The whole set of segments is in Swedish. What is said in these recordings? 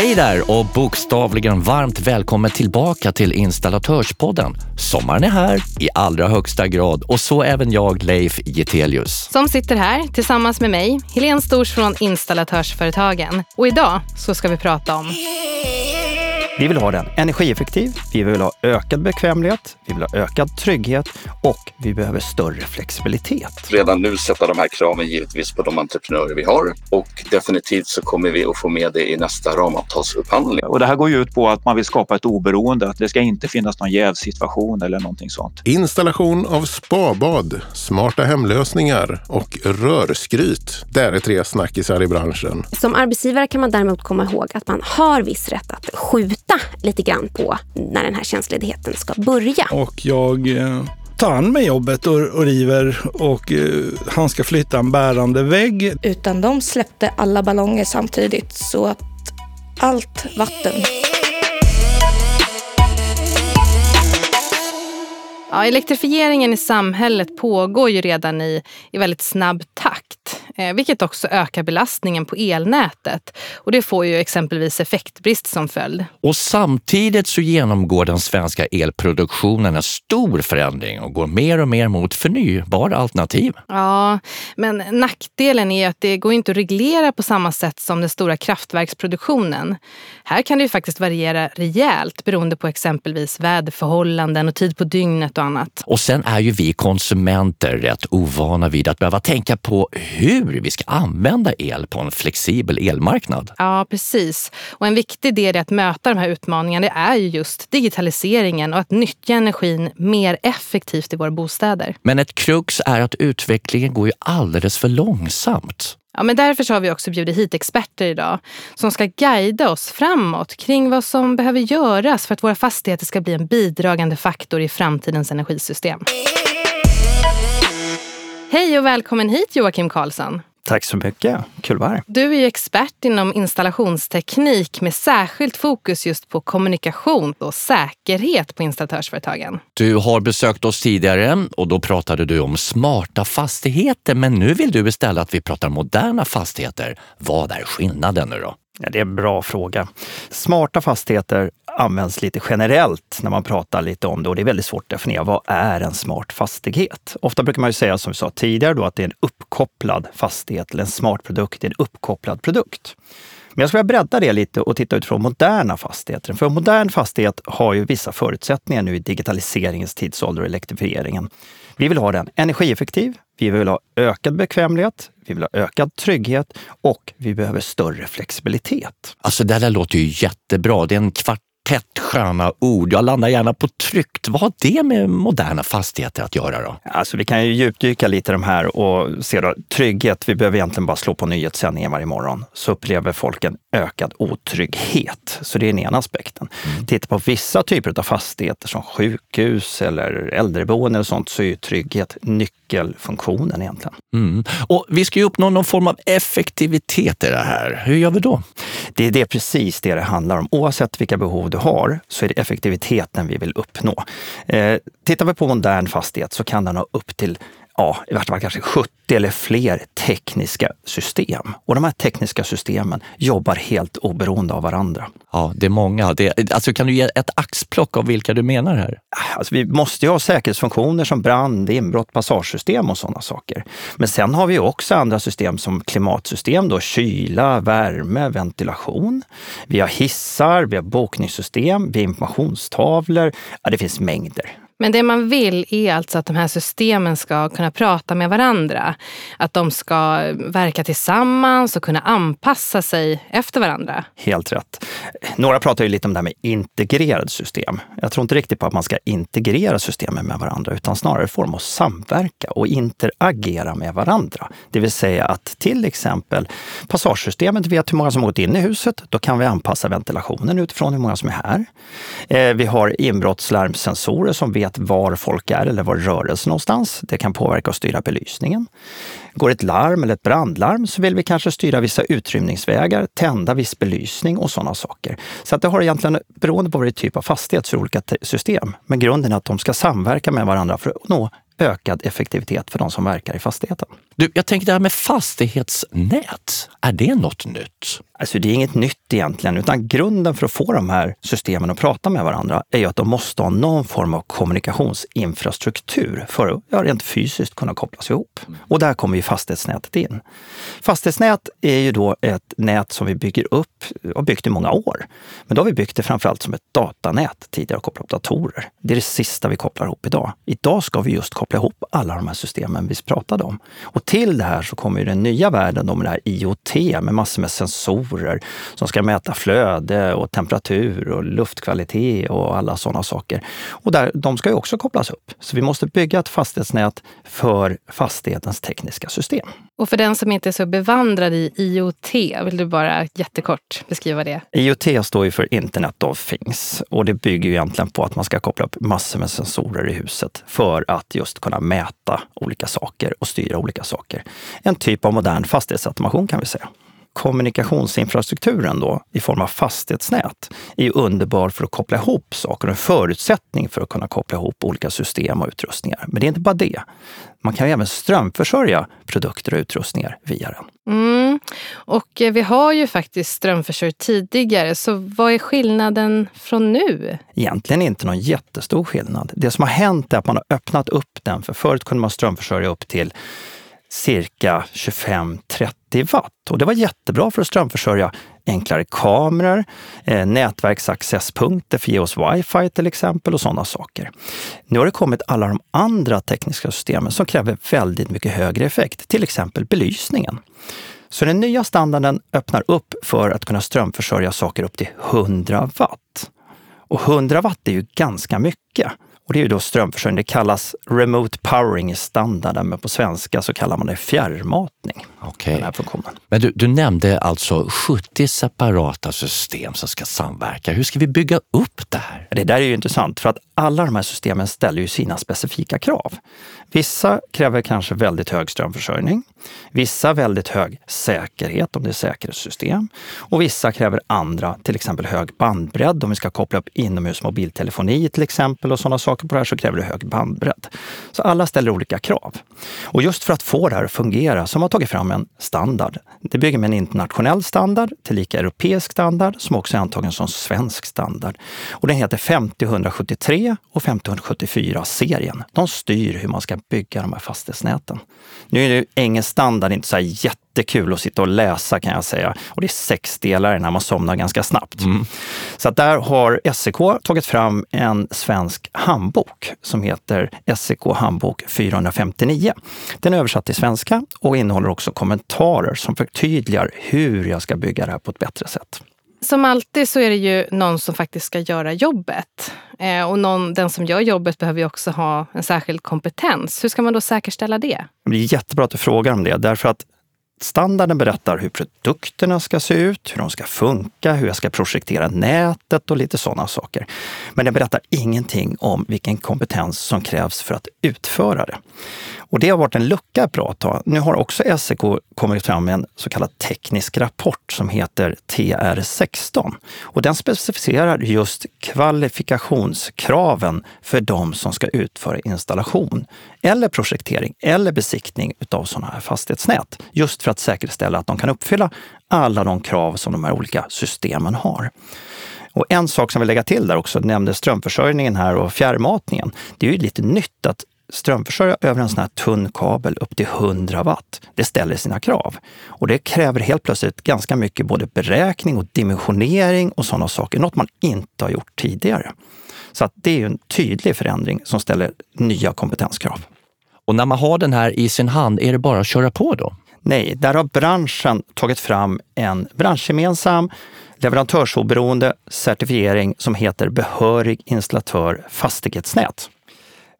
Hej där och bokstavligen varmt välkommen tillbaka till Installatörspodden. Sommaren är här i allra högsta grad och så även jag, Leif Getelius. Som sitter här tillsammans med mig, Helene Stors från Installatörsföretagen. Och idag så ska vi prata om vi vill ha den energieffektiv, vi vill ha ökad bekvämlighet, vi vill ha ökad trygghet och vi behöver större flexibilitet. Redan nu sätta de här kraven givetvis på de entreprenörer vi har och definitivt så kommer vi att få med det i nästa ramavtalsupphandling. Och det här går ju ut på att man vill skapa ett oberoende, att det ska inte finnas någon jävsituation eller någonting sånt. Installation av spabad, smarta hemlösningar och rörskryt. Det är tre snackisar i branschen. Som arbetsgivare kan man däremot komma ihåg att man har viss rätt att skjuta lite grann på när den här tjänstledigheten ska börja. Och jag eh, tar an med jobbet och, och river och eh, han ska flytta en bärande vägg. Utan de släppte alla ballonger samtidigt så att allt vatten Ja, elektrifieringen i samhället pågår ju redan i, i väldigt snabb takt, vilket också ökar belastningen på elnätet. Och det får ju exempelvis effektbrist som följd. Och samtidigt så genomgår den svenska elproduktionen en stor förändring och går mer och mer mot förnybara alternativ. Ja, men nackdelen är att det går inte att reglera på samma sätt som den stora kraftverksproduktionen. Här kan det ju faktiskt variera rejält beroende på exempelvis väderförhållanden och tid på dygnet och annat. Och sen är ju vi konsumenter rätt ovana vid att behöva tänka på hur vi ska använda el på en flexibel elmarknad. Ja, precis. Och en viktig del i att möta de här utmaningarna är ju just digitaliseringen och att nyttja energin mer effektivt i våra bostäder. Men ett krux är att utvecklingen går ju alldeles för långsamt. Ja, men därför har vi också bjudit hit experter idag som ska guida oss framåt kring vad som behöver göras för att våra fastigheter ska bli en bidragande faktor i framtidens energisystem. Hej och välkommen hit Joakim Karlsson. Tack så mycket. Kul att vara här. Du är ju expert inom installationsteknik med särskilt fokus just på kommunikation och säkerhet på installatörsföretagen. Du har besökt oss tidigare och då pratade du om smarta fastigheter. Men nu vill du istället att vi pratar moderna fastigheter. Vad är skillnaden nu då? Ja, det är en bra fråga. Smarta fastigheter används lite generellt när man pratar lite om det och det är väldigt svårt att definiera. Vad är en smart fastighet? Ofta brukar man ju säga som vi sa tidigare då att det är en uppkopplad fastighet eller en smart produkt, är en uppkopplad produkt. Men jag skulle vilja bredda det lite och titta utifrån moderna fastigheter. För en modern fastighet har ju vissa förutsättningar nu i digitaliseringens tidsålder och elektrifieringen. Vi vill ha den energieffektiv, vi vill ha ökad bekvämlighet, vi vill ha ökad trygghet och vi behöver större flexibilitet. Alltså det där låter ju jättebra. Det är en kvart tätt sköna ord. Jag landar gärna på tryggt. Vad har det med moderna fastigheter att göra då? Alltså, vi kan ju djupdyka lite i de här och se då, trygghet. Vi behöver egentligen bara slå på nyhetssändningen varje morgon så upplever folk en ökad otrygghet. Så det är den ena aspekten. Mm. Titta på vissa typer av fastigheter som sjukhus eller äldreboende och sånt så är ju trygghet nyckelfunktionen egentligen. Mm. Och vi ska ju uppnå någon form av effektivitet i det här. Hur gör vi då? Det är det precis det det handlar om. Oavsett vilka behov du har så är det effektiviteten vi vill uppnå. Eh, tittar vi på modern fastighet så kan den ha upp till ja, i värsta fall kanske 70 eller fler tekniska system. Och de här tekniska systemen jobbar helt oberoende av varandra. Ja, det är många. Det, alltså, kan du ge ett axplock av vilka du menar här? Alltså, vi måste ju ha säkerhetsfunktioner som brand, inbrott, passagesystem och sådana saker. Men sen har vi också andra system som klimatsystem, då, kyla, värme, ventilation. Vi har hissar, vi har bokningssystem, vi har informationstavlor. Ja, det finns mängder. Men det man vill är alltså att de här systemen ska kunna prata med varandra. Att de ska verka tillsammans och kunna anpassa sig efter varandra. Helt rätt. Några pratar ju lite om det här med integrerade system. Jag tror inte riktigt på att man ska integrera systemen med varandra, utan snarare få dem att samverka och interagera med varandra. Det vill säga att till exempel passagesystemet vet hur många som har gått in i huset. Då kan vi anpassa ventilationen utifrån hur många som är här. Eh, vi har inbrottslarmsensorer som vet vet var folk är eller var rörelse någonstans. Det kan påverka och styra belysningen. Går ett larm eller ett brandlarm så vill vi kanske styra vissa utrymningsvägar, tända viss belysning och sådana saker. Så att det har egentligen, beroende på vad det är typ av fastighet, för olika system. Men grunden är att de ska samverka med varandra för att nå ökad effektivitet för de som verkar i fastigheten. Du, jag tänker det här med fastighetsnät, är det något nytt? Alltså det är inget nytt egentligen, utan grunden för att få de här systemen att prata med varandra är ju att de måste ha någon form av kommunikationsinfrastruktur för att ja, rent fysiskt kunna kopplas ihop. Och där kommer ju fastighetsnätet in. Fastighetsnät är ju då ett nät som vi bygger upp och har byggt i många år. Men då har vi byggt det framförallt som ett datanät, tidigare och kopplat upp datorer. Det är det sista vi kopplar ihop idag. Idag ska vi just koppla ihop alla de här systemen vi pratade om. Och till det här så kommer ju den nya världen då med det här IoT med massor med sensorer som ska mäta flöde och temperatur och luftkvalitet och alla sådana saker. Och där, de ska ju också kopplas upp. Så vi måste bygga ett fastighetsnät för fastighetens tekniska system. Och för den som inte är så bevandrad i IoT, vill du bara jättekort beskriva det? IoT står ju för Internet of Things och det bygger ju egentligen på att man ska koppla upp massor med sensorer i huset för att just kunna mäta olika saker och styra olika saker. En typ av modern fastighetsautomation kan vi säga kommunikationsinfrastrukturen då, i form av fastighetsnät, är underbar för att koppla ihop saker och en förutsättning för att kunna koppla ihop olika system och utrustningar. Men det är inte bara det. Man kan ju även strömförsörja produkter och utrustningar via den. Mm. Och eh, vi har ju faktiskt strömförsörjt tidigare, så vad är skillnaden från nu? Egentligen inte någon jättestor skillnad. Det som har hänt är att man har öppnat upp den, för förut kunde man strömförsörja upp till cirka 25-30 watt. Och det var jättebra för att strömförsörja enklare kameror, eh, nätverksaccesspunkter för ge oss wifi till exempel och sådana saker. Nu har det kommit alla de andra tekniska systemen som kräver väldigt mycket högre effekt, till exempel belysningen. Så den nya standarden öppnar upp för att kunna strömförsörja saker upp till 100 watt. Och 100 watt är ju ganska mycket. Och det är ju då strömförsörjning. Det kallas remote powering i standarden, men på svenska så kallar man det fjärrmatning. Okay. Men du, du nämnde alltså 70 separata system som ska samverka. Hur ska vi bygga upp det här? Det där är ju intressant, för att alla de här systemen ställer ju sina specifika krav. Vissa kräver kanske väldigt hög strömförsörjning. Vissa väldigt hög säkerhet om det är säkerhetssystem. Och vissa kräver andra, till exempel hög bandbredd. Om vi ska koppla upp inomhus mobiltelefoni till exempel och sådana saker på det här så kräver det hög bandbredd. Så alla ställer olika krav. Och just för att få det här att fungera så har man tagit fram en standard. Det bygger med en internationell standard, tillika europeisk standard, som också är antagen som svensk standard. Och den heter 50173 och 574-serien. De styr hur man ska bygga de här fastighetsnäten. Nu är det engelsk standard inte så här jättekul att sitta och läsa kan jag säga. Och det är sex delar när man somnar ganska snabbt. Mm. Så att där har SEK tagit fram en svensk handbok som heter SEK handbok 459. Den är översatt till svenska och innehåller också kommentarer som förtydligar hur jag ska bygga det här på ett bättre sätt. Som alltid så är det ju någon som faktiskt ska göra jobbet. Eh, och någon, den som gör jobbet behöver ju också ha en särskild kompetens. Hur ska man då säkerställa det? Det är jättebra att du frågar om det, därför att Standarden berättar hur produkterna ska se ut, hur de ska funka, hur jag ska projektera nätet och lite sådana saker. Men den berättar ingenting om vilken kompetens som krävs för att utföra det. Och det har varit en lucka ett bra tag. Nu har också SEK kommit fram med en så kallad teknisk rapport som heter TR16. Och den specificerar just kvalifikationskraven för de som ska utföra installation eller projektering eller besiktning utav sådana här fastighetsnät. Just för för att säkerställa att de kan uppfylla alla de krav som de här olika systemen har. Och en sak som vi lägga till där också, nämnde strömförsörjningen här och fjärrmatningen. Det är ju lite nytt att strömförsörja över en sån här tunn kabel upp till 100 watt. Det ställer sina krav. Och det kräver helt plötsligt ganska mycket både beräkning och dimensionering och sådana saker. Något man inte har gjort tidigare. Så att det är en tydlig förändring som ställer nya kompetenskrav. Och när man har den här i sin hand, är det bara att köra på då? Nej, där har branschen tagit fram en branschgemensam leverantörsoberoende certifiering som heter Behörig installatör fastighetsnät.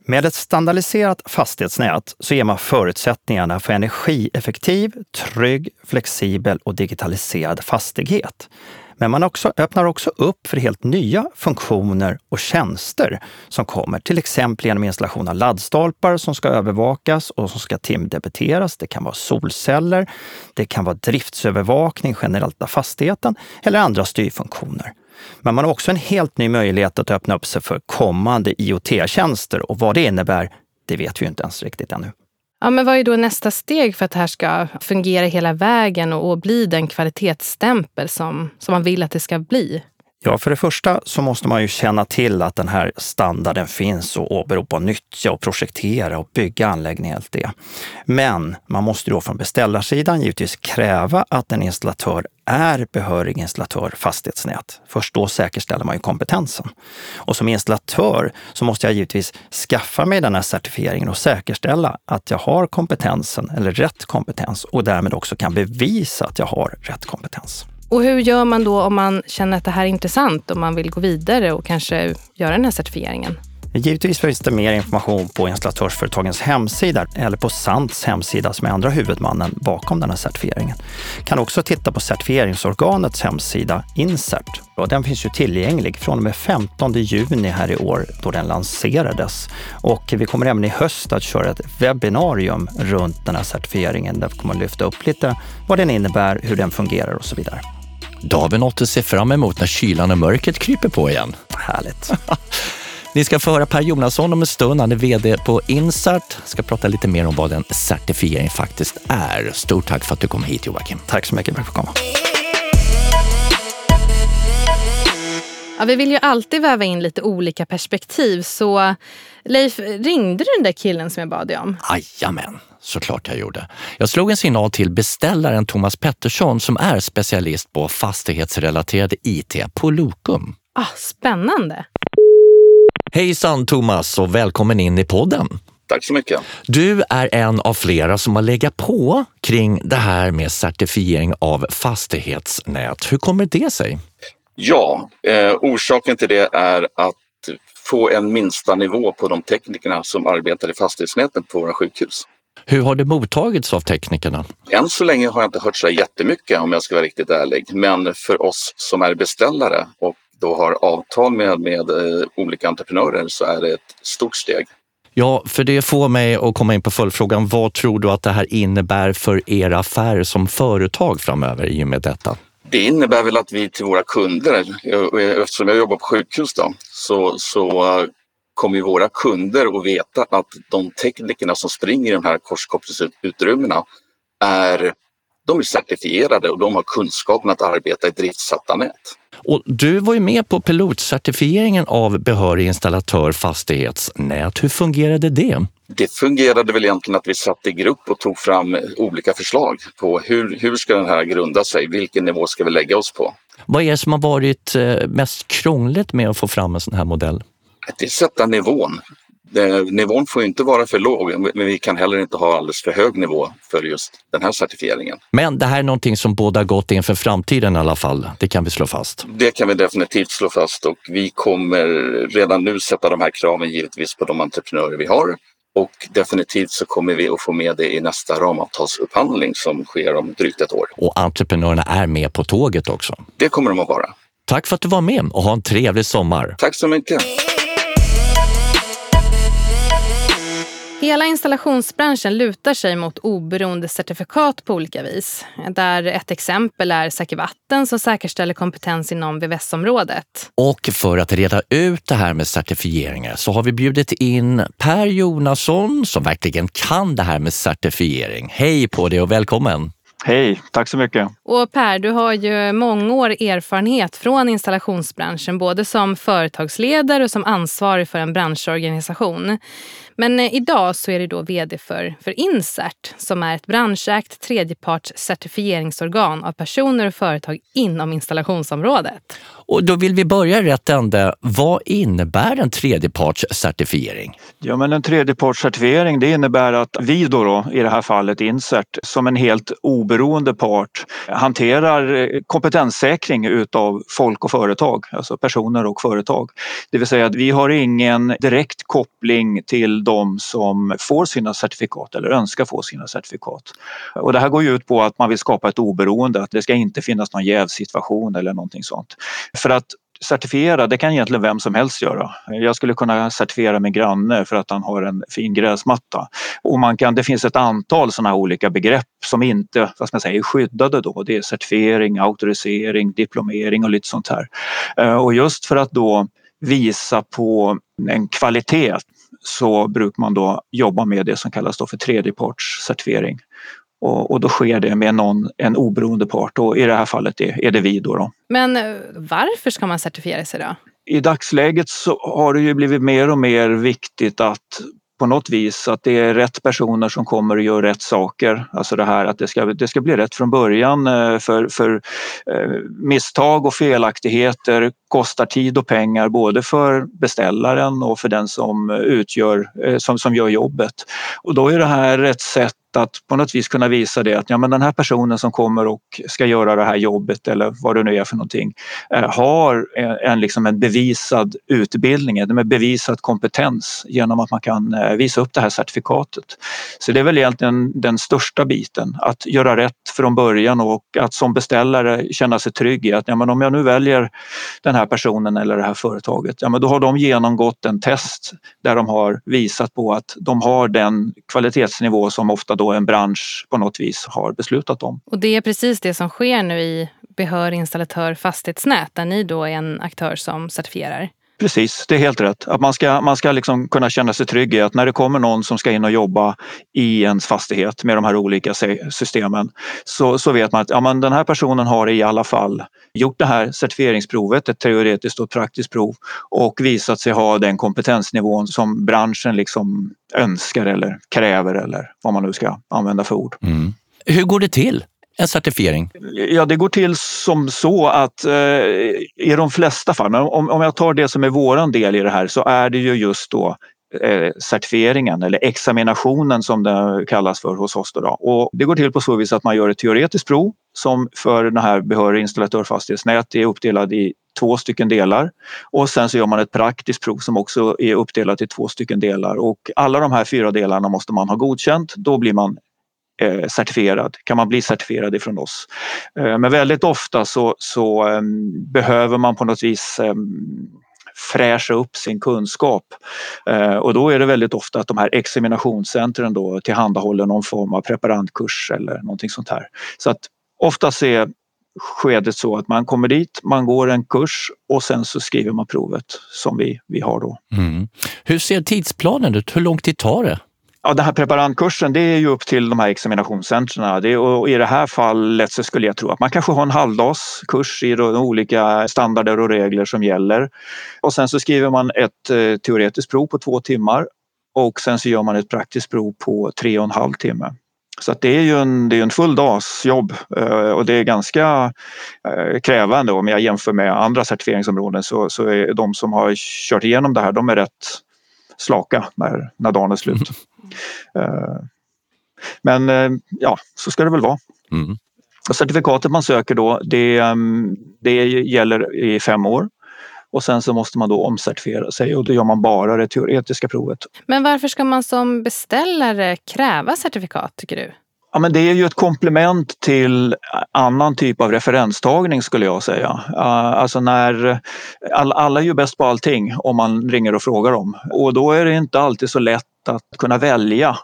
Med ett standardiserat fastighetsnät så ger man förutsättningarna för energieffektiv, trygg, flexibel och digitaliserad fastighet. Men man också, öppnar också upp för helt nya funktioner och tjänster som kommer, till exempel genom installation av laddstolpar som ska övervakas och som ska timdebiteras. Det kan vara solceller, det kan vara driftsövervakning generellt av fastigheten eller andra styrfunktioner. Men man har också en helt ny möjlighet att öppna upp sig för kommande IoT-tjänster och vad det innebär, det vet vi inte ens riktigt ännu. Ja, men vad är då nästa steg för att det här ska fungera hela vägen och, och bli den kvalitetsstämpel som, som man vill att det ska bli? Ja, för det första så måste man ju känna till att den här standarden finns och åberopa och nyttja och projektera och bygga anläggningen allt det. Men man måste då från beställarsidan givetvis kräva att en installatör är behörig installatör fastighetsnät. Först då säkerställer man ju kompetensen. Och som installatör så måste jag givetvis skaffa mig den här certifieringen och säkerställa att jag har kompetensen eller rätt kompetens och därmed också kan bevisa att jag har rätt kompetens. Och hur gör man då om man känner att det här är intressant och man vill gå vidare och kanske göra den här certifieringen? Givetvis finns det mer information på installatörsföretagens hemsida eller på SANTs hemsida som är andra huvudmannen bakom den här certifieringen. Kan också titta på certifieringsorganets hemsida Insert. Och den finns ju tillgänglig från och med 15 juni här i år då den lanserades. Och vi kommer även i höst att köra ett webbinarium runt den här certifieringen där vi kommer att lyfta upp lite vad den innebär, hur den fungerar och så vidare. Då har vi något att se fram emot när kylan och mörkret kryper på igen. Härligt! Ni ska få höra Per Jonasson om en stund. Han är VD på Insart. Ska prata lite mer om vad en certifiering faktiskt är. Stort tack för att du kom hit Joakim. Tack så mycket för att jag komma. Ja, vi vill ju alltid väva in lite olika perspektiv. Så Leif, ringde du den där killen som jag bad dig om? Jajamän, såklart jag gjorde. Jag slog en signal till beställaren Thomas Pettersson som är specialist på fastighetsrelaterad IT på Lokum. Ah, spännande! Hejsan Thomas och välkommen in i podden. Tack så mycket. Du är en av flera som har legat på kring det här med certifiering av fastighetsnät. Hur kommer det sig? Ja, eh, orsaken till det är att få en minsta nivå på de teknikerna som arbetar i fastighetsnäten på våra sjukhus. Hur har det mottagits av teknikerna? Än så länge har jag inte hört så jättemycket om jag ska vara riktigt ärlig. Men för oss som är beställare och då har avtal med, med eh, olika entreprenörer så är det ett stort steg. Ja, för det får mig att komma in på följdfrågan. Vad tror du att det här innebär för era affärer som företag framöver i och med detta? Det innebär väl att vi till våra kunder, eftersom jag jobbar på sjukhus då, så, så kommer våra kunder att veta att de teknikerna som springer i de här korskopplingsutrymmena är, de är certifierade och de har kunskapen att arbeta i driftsatta nät. Och du var ju med på pilotcertifieringen av behörig installatör fastighetsnät. Hur fungerade det? Det fungerade väl egentligen att vi satt i grupp och tog fram olika förslag på hur, hur ska den här grunda sig? Vilken nivå ska vi lägga oss på? Vad är det som har varit eh, mest krångligt med att få fram en sån här modell? Det är att sätta nivån. Nivån får inte vara för låg, men vi kan heller inte ha alldeles för hög nivå för just den här certifieringen. Men det här är någonting som båda gott inför framtiden i alla fall. Det kan vi slå fast. Det kan vi definitivt slå fast och vi kommer redan nu sätta de här kraven givetvis på de entreprenörer vi har. Och definitivt så kommer vi att få med det i nästa ramavtalsupphandling som sker om drygt ett år. Och entreprenörerna är med på tåget också? Det kommer de att vara. Tack för att du var med och ha en trevlig sommar. Tack så mycket. Hela installationsbranschen lutar sig mot oberoende certifikat på olika vis. Där ett exempel är Säker Vatten som säkerställer kompetens inom VVS-området. Och för att reda ut det här med certifieringar så har vi bjudit in Per Jonasson som verkligen kan det här med certifiering. Hej på dig och välkommen! Hej, tack så mycket. Och Per, du har ju många år erfarenhet från installationsbranschen, både som företagsledare och som ansvarig för en branschorganisation. Men eh, idag så är du då vd för, för Insert som är ett branschägt tredjeparts certifieringsorgan av personer och företag inom installationsområdet. Och då vill vi börja rätt ände. Vad innebär en tredjepartscertifiering? Ja, men en tredjepartscertifiering det innebär att vi då, då, i det här fallet Insert, som en helt oberoende part hanterar eh, kompetenssäkring utav folk och företag, alltså personer och företag. Det vill säga att vi har ingen direkt koppling till de som får sina certifikat eller önskar få sina certifikat. Och det här går ju ut på att man vill skapa ett oberoende, att det ska inte finnas någon jävsituation eller någonting sånt. För att certifiera, det kan egentligen vem som helst göra. Jag skulle kunna certifiera min granne för att han har en fin gräsmatta. Och man kan, det finns ett antal sådana olika begrepp som inte vad ska man säga, är skyddade då. Det är certifiering, auktorisering, diplomering och lite sånt här. Eh, och just för att då visa på en kvalitet så brukar man då jobba med det som kallas för tredjepartscertifiering. Och, och, då sker det med någon, en oberoende part och i det här fallet är, är det vi. Då, då. Men eh, varför ska man certifiera sig då? I dagsläget så har det ju blivit mer och mer viktigt att på något vis att det är rätt personer som kommer och gör rätt saker. Alltså det här att det ska, det ska bli rätt från början eh, för, för eh, misstag och felaktigheter kostar tid och pengar både för beställaren och för den som utgör, eh, som, som gör jobbet. Och då är det här ett sätt att på något vis kunna visa det att ja, men den här personen som kommer och ska göra det här jobbet eller vad det nu är för någonting eh, har en, liksom en bevisad utbildning, en bevisad kompetens genom att man kan eh, visa upp det här certifikatet. Så det är väl egentligen den största biten, att göra rätt från början och att som beställare känna sig trygg i att ja, men om jag nu väljer den här personen eller det här företaget, ja, men då har de genomgått en test där de har visat på att de har den kvalitetsnivå som ofta då en bransch på något vis har beslutat om. Och det är precis det som sker nu i Behör installatör fastighetsnät där ni då är en aktör som certifierar? Precis, det är helt rätt. Att man ska, man ska liksom kunna känna sig trygg i att när det kommer någon som ska in och jobba i ens fastighet med de här olika systemen så, så vet man att ja, men den här personen har i alla fall gjort det här certifieringsprovet, ett teoretiskt och ett praktiskt prov och visat sig ha den kompetensnivån som branschen liksom önskar eller kräver eller vad man nu ska använda för ord. Mm. Hur går det till? En certifiering? Ja, det går till som så att eh, i de flesta fall, men om, om jag tar det som är våran del i det här så är det ju just då eh, certifieringen eller examinationen som det kallas för hos oss. Då, Och det går till på så vis att man gör ett teoretiskt prov som för den här behörig installatör fastighetsnät är uppdelad i två stycken delar och sen så gör man ett praktiskt prov som också är uppdelat i två stycken delar och alla de här fyra delarna måste man ha godkänt. Då blir man eh, certifierad, kan man bli certifierad ifrån oss. Eh, men väldigt ofta så, så eh, behöver man på något vis ehm, fräscha upp sin kunskap. Eh, och då är det väldigt ofta att de här examinationscentren då tillhandahåller någon form av preparandkurs eller någonting sånt här. Så att oftast är skedet så att man kommer dit, man går en kurs och sen så skriver man provet som vi, vi har då. Mm. Hur ser tidsplanen ut? Hur lång tid tar det? Ja, den här preparandkursen det är ju upp till de här examinationscentren. Det, och I det här fallet så skulle jag tro att man kanske har en halvdagskurs i de olika standarder och regler som gäller. Och sen så skriver man ett eh, teoretiskt prov på två timmar och sen så gör man ett praktiskt prov på tre och en halv timme. Så det är ju en, det är en full dags jobb eh, och det är ganska eh, krävande om jag jämför med andra certifieringsområden så, så är de som har kört igenom det här de är rätt slaka när, när dagen är slut. Mm. Men eh, ja, så ska det väl vara. Mm. certifikatet man söker då, det, mm, det gäller i fem år. Och sen så måste man då omcertifiera sig och då gör man bara det teoretiska provet. Men varför ska man som beställare kräva certifikat tycker du? Ja, men det är ju ett komplement till annan typ av referenstagning skulle jag säga. Alltså när alla är ju bäst på allting om man ringer och frågar dem och då är det inte alltid så lätt att kunna välja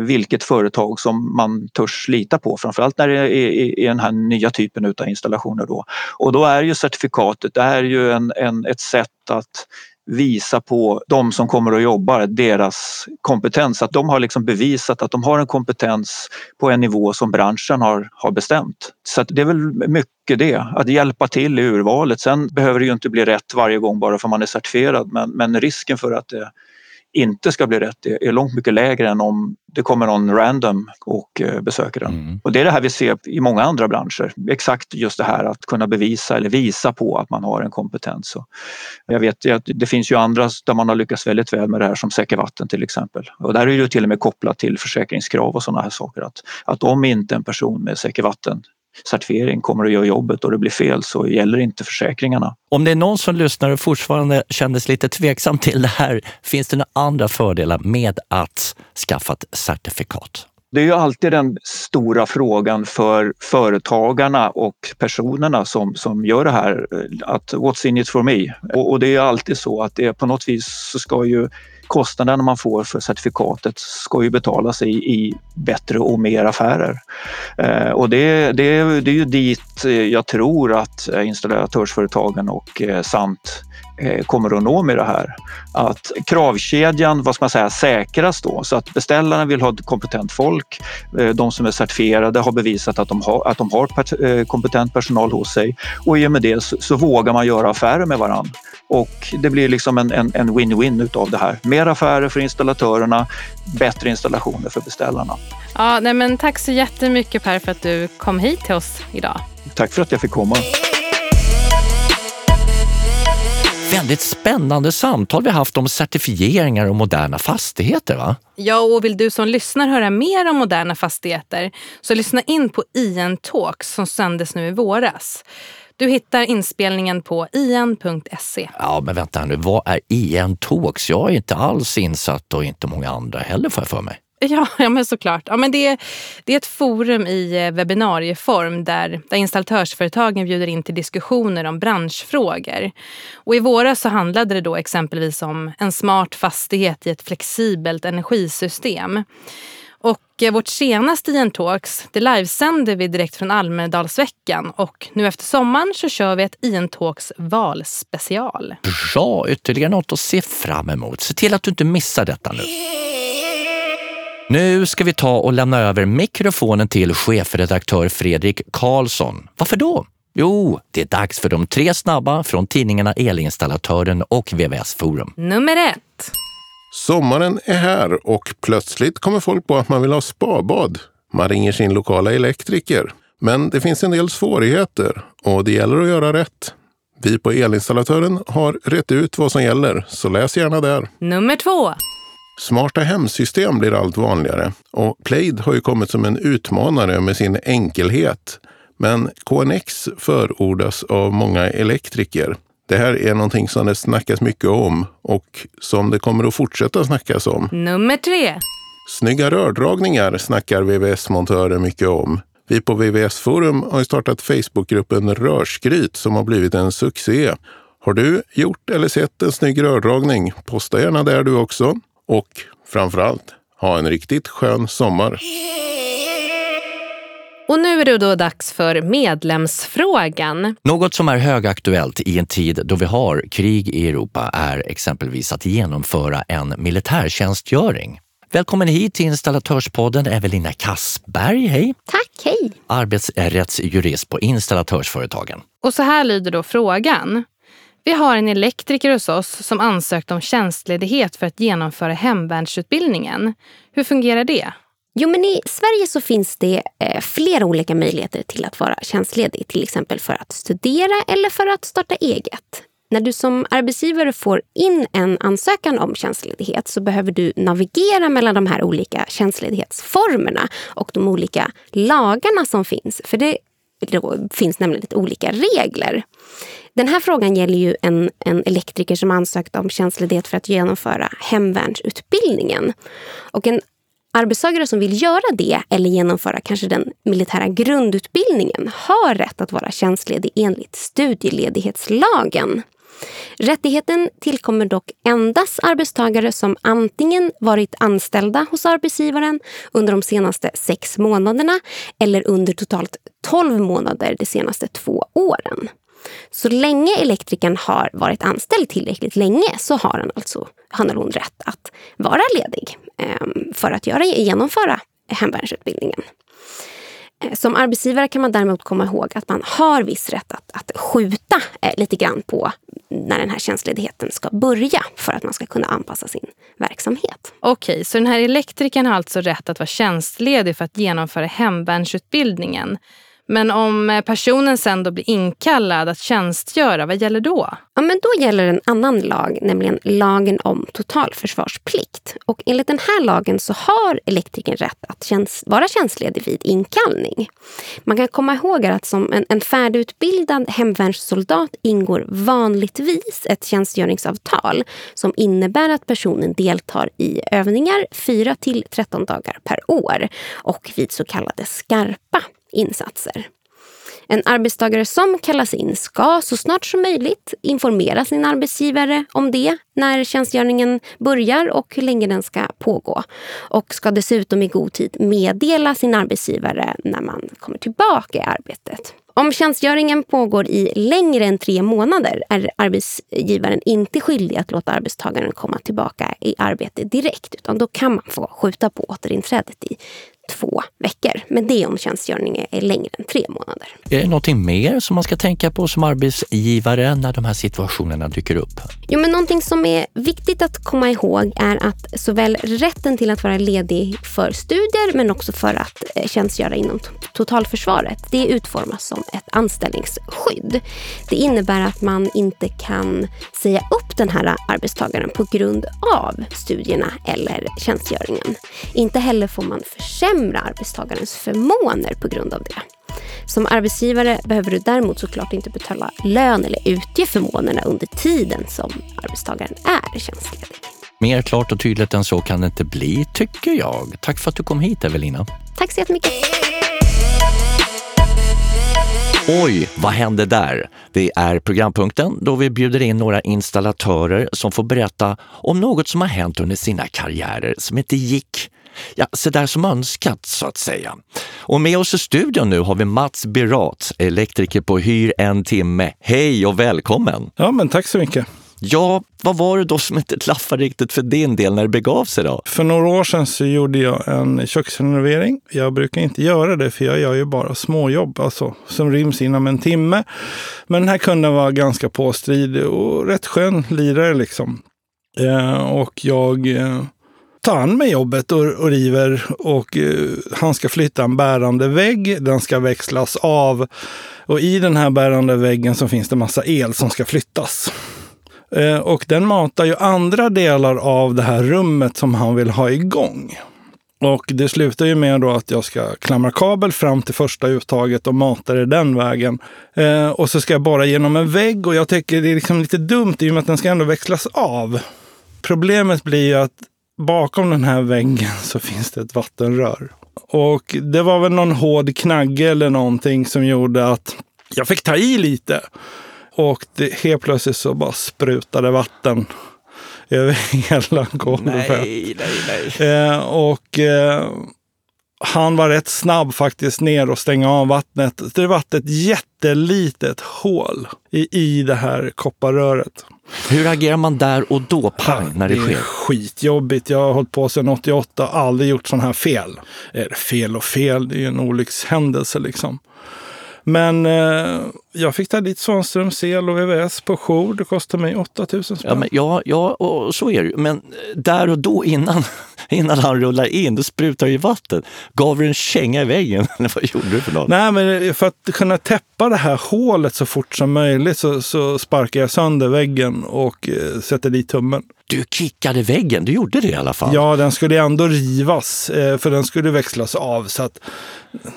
vilket företag som man törs lita på, framförallt när det är i den här nya typen av installationer. Då. Och då är ju certifikatet det är ju en, en, ett sätt att visa på de som kommer och jobbar, deras kompetens. Att de har liksom bevisat att de har en kompetens på en nivå som branschen har, har bestämt. Så det är väl mycket det, att hjälpa till i urvalet. Sen behöver det ju inte bli rätt varje gång bara för man är certifierad men, men risken för att det inte ska bli rätt är långt mycket lägre än om det kommer någon random och eh, besöker den. Mm. Och det är det här vi ser i många andra branscher. Exakt just det här att kunna bevisa eller visa på att man har en kompetens. jag vet att det finns ju andra där man har lyckats väldigt väl med det här som Säker Vatten till exempel. Och där är det till och med kopplat till försäkringskrav och sådana här saker. Att, att om inte en person med Säker Vatten certifiering kommer att göra jobbet och det blir fel så gäller inte försäkringarna. Om det är någon som lyssnar och fortfarande kändes lite tveksam till det här, finns det några andra fördelar med att skaffa ett certifikat? Det är ju alltid den stora frågan för företagarna och personerna som, som gör det här. Att what's in it for me? Och, och det är alltid så att det på något vis så ska ju kostnaderna man får för certifikatet ska ju betalas i, i bättre och mer affärer. Eh, och det, det, det är ju dit jag tror att eh, installatörsföretagen och eh, samt kommer att nå med det här. Att kravkedjan, vad ska man säga, säkras då så att beställarna vill ha kompetent folk. Eh, de som är certifierade har bevisat att de har, att de har eh, kompetent personal hos sig och i och med det så, så vågar man göra affärer med varandra. Och det blir liksom en, en, en win-win utav det här. Mer affärer för installatörerna, bättre installationer för beställarna. Ja, nej men tack så jättemycket Per för att du kom hit till oss idag. Tack för att jag fick komma. Väldigt spännande samtal vi haft om certifieringar och moderna fastigheter. va? Ja, och vill du som lyssnar höra mer om moderna fastigheter så lyssna in på IN Talks som sändes nu i våras. Du hittar inspelningen på in.se. Ja, men vänta nu, vad är IN Talks? Jag är inte alls insatt och inte många andra heller får jag för mig. Ja, ja men såklart. Ja, men det, är, det är ett forum i eh, webbinarieform där, där installatörsföretagen bjuder in till diskussioner om branschfrågor. Och I våras så handlade det då exempelvis om en smart fastighet i ett flexibelt energisystem. Och eh, vårt senaste IN Talks det livesänder vi direkt från Almedalsveckan och nu efter sommaren så kör vi ett IN Talks valspecial. Bra, ytterligare något att se fram emot. Se till att du inte missar detta nu. Nu ska vi ta och lämna över mikrofonen till chefredaktör Fredrik Karlsson. Varför då? Jo, det är dags för de tre snabba från tidningarna Elinstallatören och VVS Forum. Nummer ett. Sommaren är här och plötsligt kommer folk på att man vill ha spabad. Man ringer sin lokala elektriker. Men det finns en del svårigheter och det gäller att göra rätt. Vi på Elinstallatören har rätt ut vad som gäller, så läs gärna där. Nummer två. Smarta hemsystem blir allt vanligare och Plaid har ju kommit som en utmanare med sin enkelhet. Men KNX förordas av många elektriker. Det här är någonting som det snackas mycket om och som det kommer att fortsätta snackas om. Nummer tre. Snygga rördragningar snackar VVS-montörer mycket om. Vi på VVS Forum har startat Facebookgruppen Rörskryt som har blivit en succé. Har du gjort eller sett en snygg rördragning? Posta gärna där du också. Och framförallt, ha en riktigt skön sommar. Och nu är det då dags för medlemsfrågan. Något som är högaktuellt i en tid då vi har krig i Europa är exempelvis att genomföra en militärtjänstgöring. Välkommen hit till Installatörspodden Evelina Kassberg. Hej! Tack, hej! Arbetsrättsjurist på Installatörsföretagen. Och så här lyder då frågan. Vi har en elektriker hos oss som ansökt om tjänstledighet för att genomföra hemvärnsutbildningen. Hur fungerar det? Jo, men I Sverige så finns det eh, flera olika möjligheter till att vara tjänstledig. Till exempel för att studera eller för att starta eget. När du som arbetsgivare får in en ansökan om tjänstledighet så behöver du navigera mellan de här olika tjänstledighetsformerna och de olika lagarna som finns. För det finns nämligen lite olika regler. Den här frågan gäller ju en, en elektriker som ansökt om tjänstledighet för att genomföra hemvärnsutbildningen. Och en arbetstagare som vill göra det eller genomföra kanske den militära grundutbildningen har rätt att vara tjänstledig enligt studieledighetslagen. Rättigheten tillkommer dock endast arbetstagare som antingen varit anställda hos arbetsgivaren under de senaste sex månaderna eller under totalt 12 månader de senaste två åren. Så länge elektrikern har varit anställd tillräckligt länge så har han alltså han eller hon rätt att vara ledig ehm, för att göra, genomföra hemvärnsutbildningen. Som arbetsgivare kan man däremot komma ihåg att man har viss rätt att, att skjuta eh, lite grann på när den här tjänstledigheten ska börja för att man ska kunna anpassa sin verksamhet. Okej, så den här elektrikern har alltså rätt att vara tjänstledig för att genomföra hemvärnsutbildningen. Men om eh, personen sen då blir inkallad att tjänstgöra, vad gäller då? Ja, men då gäller en annan lag, nämligen lagen om totalförsvarsplikt. Och enligt den här lagen så har elektrikern rätt att tjänst, vara tjänstledig vid inkallning. Man kan komma ihåg att som en, en färdigutbildad hemvärnssoldat ingår vanligtvis ett tjänstgöringsavtal som innebär att personen deltar i övningar 4 till 13 dagar per år och vid så kallade skarpa insatser. En arbetstagare som kallas in ska så snart som möjligt informera sin arbetsgivare om det när tjänstgöringen börjar och hur länge den ska pågå. Och ska dessutom i god tid meddela sin arbetsgivare när man kommer tillbaka i arbetet. Om tjänstgöringen pågår i längre än tre månader är arbetsgivaren inte skyldig att låta arbetstagaren komma tillbaka i arbete direkt utan då kan man få skjuta på återinträdet i två veckor. Men det är om tjänstgöringen är längre än tre månader. Är det någonting mer som man ska tänka på som arbetsgivare när de här situationerna dyker upp? Jo, men någonting som är viktigt att komma ihåg är att såväl rätten till att vara ledig för studier men också för att eh, tjänstgöra inom totalförsvaret, det utformas som ett anställningsskydd. Det innebär att man inte kan säga upp den här arbetstagaren på grund av studierna eller tjänstgöringen. Inte heller får man försämra försämra arbetstagarens förmåner på grund av det. Som arbetsgivare behöver du däremot såklart inte betala lön eller utge förmånerna under tiden som arbetstagaren är tjänstledig. Mer klart och tydligt än så kan det inte bli, tycker jag. Tack för att du kom hit, Evelina. Tack så jättemycket. Oj, vad hände där? Det är programpunkten då vi bjuder in några installatörer som får berätta om något som har hänt under sina karriärer som inte gick ja, så där som önskat så att säga. Och med oss i studion nu har vi Mats Birat, elektriker på Hyr en timme. Hej och välkommen! Ja, men tack så mycket. Ja, vad var det då som inte klaffade riktigt för din del när det begav sig då? För några år sedan så gjorde jag en köksrenovering. Jag brukar inte göra det för jag gör ju bara småjobb, alltså som ryms inom en timme. Men den här kunden var ganska påstridig och rätt skön lirare liksom. Eh, och jag eh, tar han med jobbet och, och river och eh, han ska flytta en bärande vägg. Den ska växlas av och i den här bärande väggen så finns det massa el som ska flyttas. Eh, och den matar ju andra delar av det här rummet som han vill ha igång. Och det slutar ju med då att jag ska klamra kabel fram till första uttaget och mata det den vägen. Eh, och så ska jag bara genom en vägg och jag tycker det är liksom lite dumt i och med att den ska ändå växlas av. Problemet blir ju att bakom den här väggen så finns det ett vattenrör. Och det var väl någon hård knagge eller någonting som gjorde att jag fick ta i lite. Och det, helt plötsligt så bara sprutade vatten över hela golvet. Nej, nej, nej. Eh, och eh, han var rätt snabb faktiskt ner och stänga av vattnet. Det var ett jättelitet hål i, i det här kopparröret. Hur agerar man där och då, pang, när det, det sker? är skitjobbigt. Jag har hållit på sedan 88 och aldrig gjort sån här fel. Är fel och fel, det är ju en olyckshändelse liksom. Men eh, jag fick ta dit Svanströms el och VVS på jour. Det kostade mig 8000 spänn. Ja, men, ja, ja, och så är det ju. Men där och då innan, innan han rullar in, då sprutar ju vatten. Gav du en känga i väggen? Eller vad gjorde du för något? Nej, men för att kunna täppa det här hålet så fort som möjligt så, så sparkar jag sönder väggen och eh, sätter dit tummen. Du kickade väggen, du gjorde det i alla fall? Ja, den skulle ändå rivas eh, för den skulle växlas av så att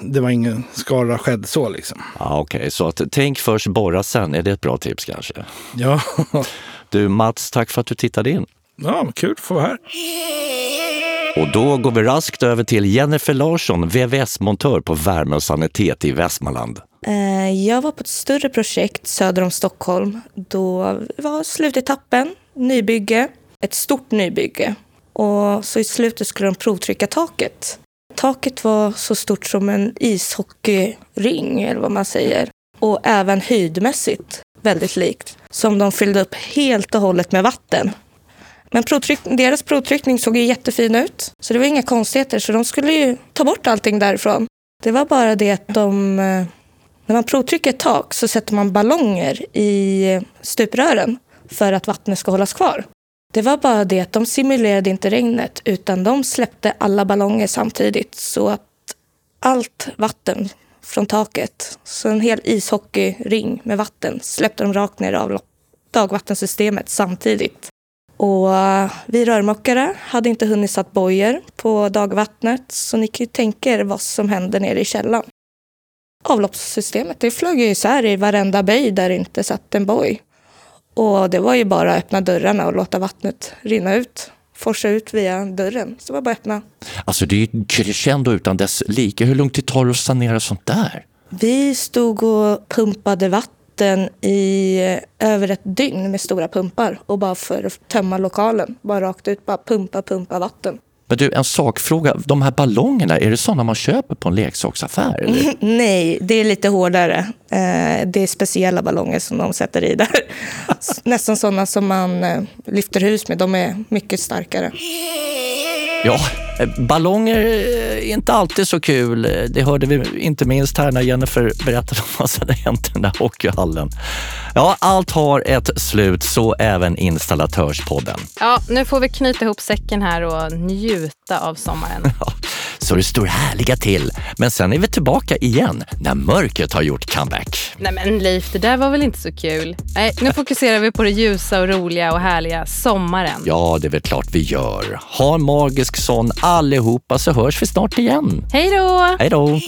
det var ingen skada skedd så liksom. Ja, Okej, okay. så att, tänk först, borra sen. Är det ett bra tips kanske? Ja. Du Mats, tack för att du tittade in. Ja, kul att få vara här. Och då går vi raskt över till Jennifer Larsson, VVS-montör på Värme och sanitet i Västmanland. Eh, jag var på ett större projekt söder om Stockholm. Då var slutetappen, nybygge, ett stort nybygge. Och så i slutet skulle de provtrycka taket. Taket var så stort som en ishockeyring, eller vad man säger. Och även höjdmässigt väldigt likt. Som de fyllde upp helt och hållet med vatten. Men provtryck, deras provtryckning såg ju jättefin ut. Så det var inga konstigheter. Så de skulle ju ta bort allting därifrån. Det var bara det att de... Eh, när man provtrycker ett tak så sätter man ballonger i eh, stuprören för att vattnet ska hållas kvar. Det var bara det att de simulerade inte regnet utan de släppte alla ballonger samtidigt så att allt vatten från taket, så en hel ishockeyring med vatten, släppte de rakt ner i dagvattensystemet samtidigt. Och eh, vi rörmokare hade inte hunnit satt bojer på dagvattnet så ni kan ju tänka er vad som hände nere i källan. Avloppssystemet det flög ju isär i varenda böj där det inte satt en boj. Och det var ju bara att öppna dörrarna och låta vattnet rinna ut. Forsa ut via dörren. Så det var bara att öppna. Alltså det är ju crescendo utan dess like. Hur lång tid tar det att sanera sånt där? Vi stod och pumpade vatten i över ett dygn med stora pumpar. Och bara för att tömma lokalen. Bara rakt ut, bara pumpa, pumpa vatten. Men du, en sakfråga. De här ballongerna, är det sådana man köper på en leksaksaffär? Eller? Nej, det är lite hårdare. Eh, det är speciella ballonger som de sätter i där. Nästan sådana som man eh, lyfter hus med. De är mycket starkare. Ja, eh, ballonger är inte alltid så kul. Det hörde vi inte minst här när Jennifer berättade om vad som hade hänt i den där hockeyhallen. Ja, allt har ett slut, så även Installatörspodden. Ja, nu får vi knyta ihop säcken här och njuta av sommaren. Ja, så det står härliga till. Men sen är vi tillbaka igen när mörkret har gjort comeback. Nej men Leif, det där var väl inte så kul? Nej, nu fokuserar vi på det ljusa och roliga och härliga sommaren. Ja, det är väl klart vi gör. Ha en magisk sån allihopa så hörs vi snart igen. Hej då! Hej då!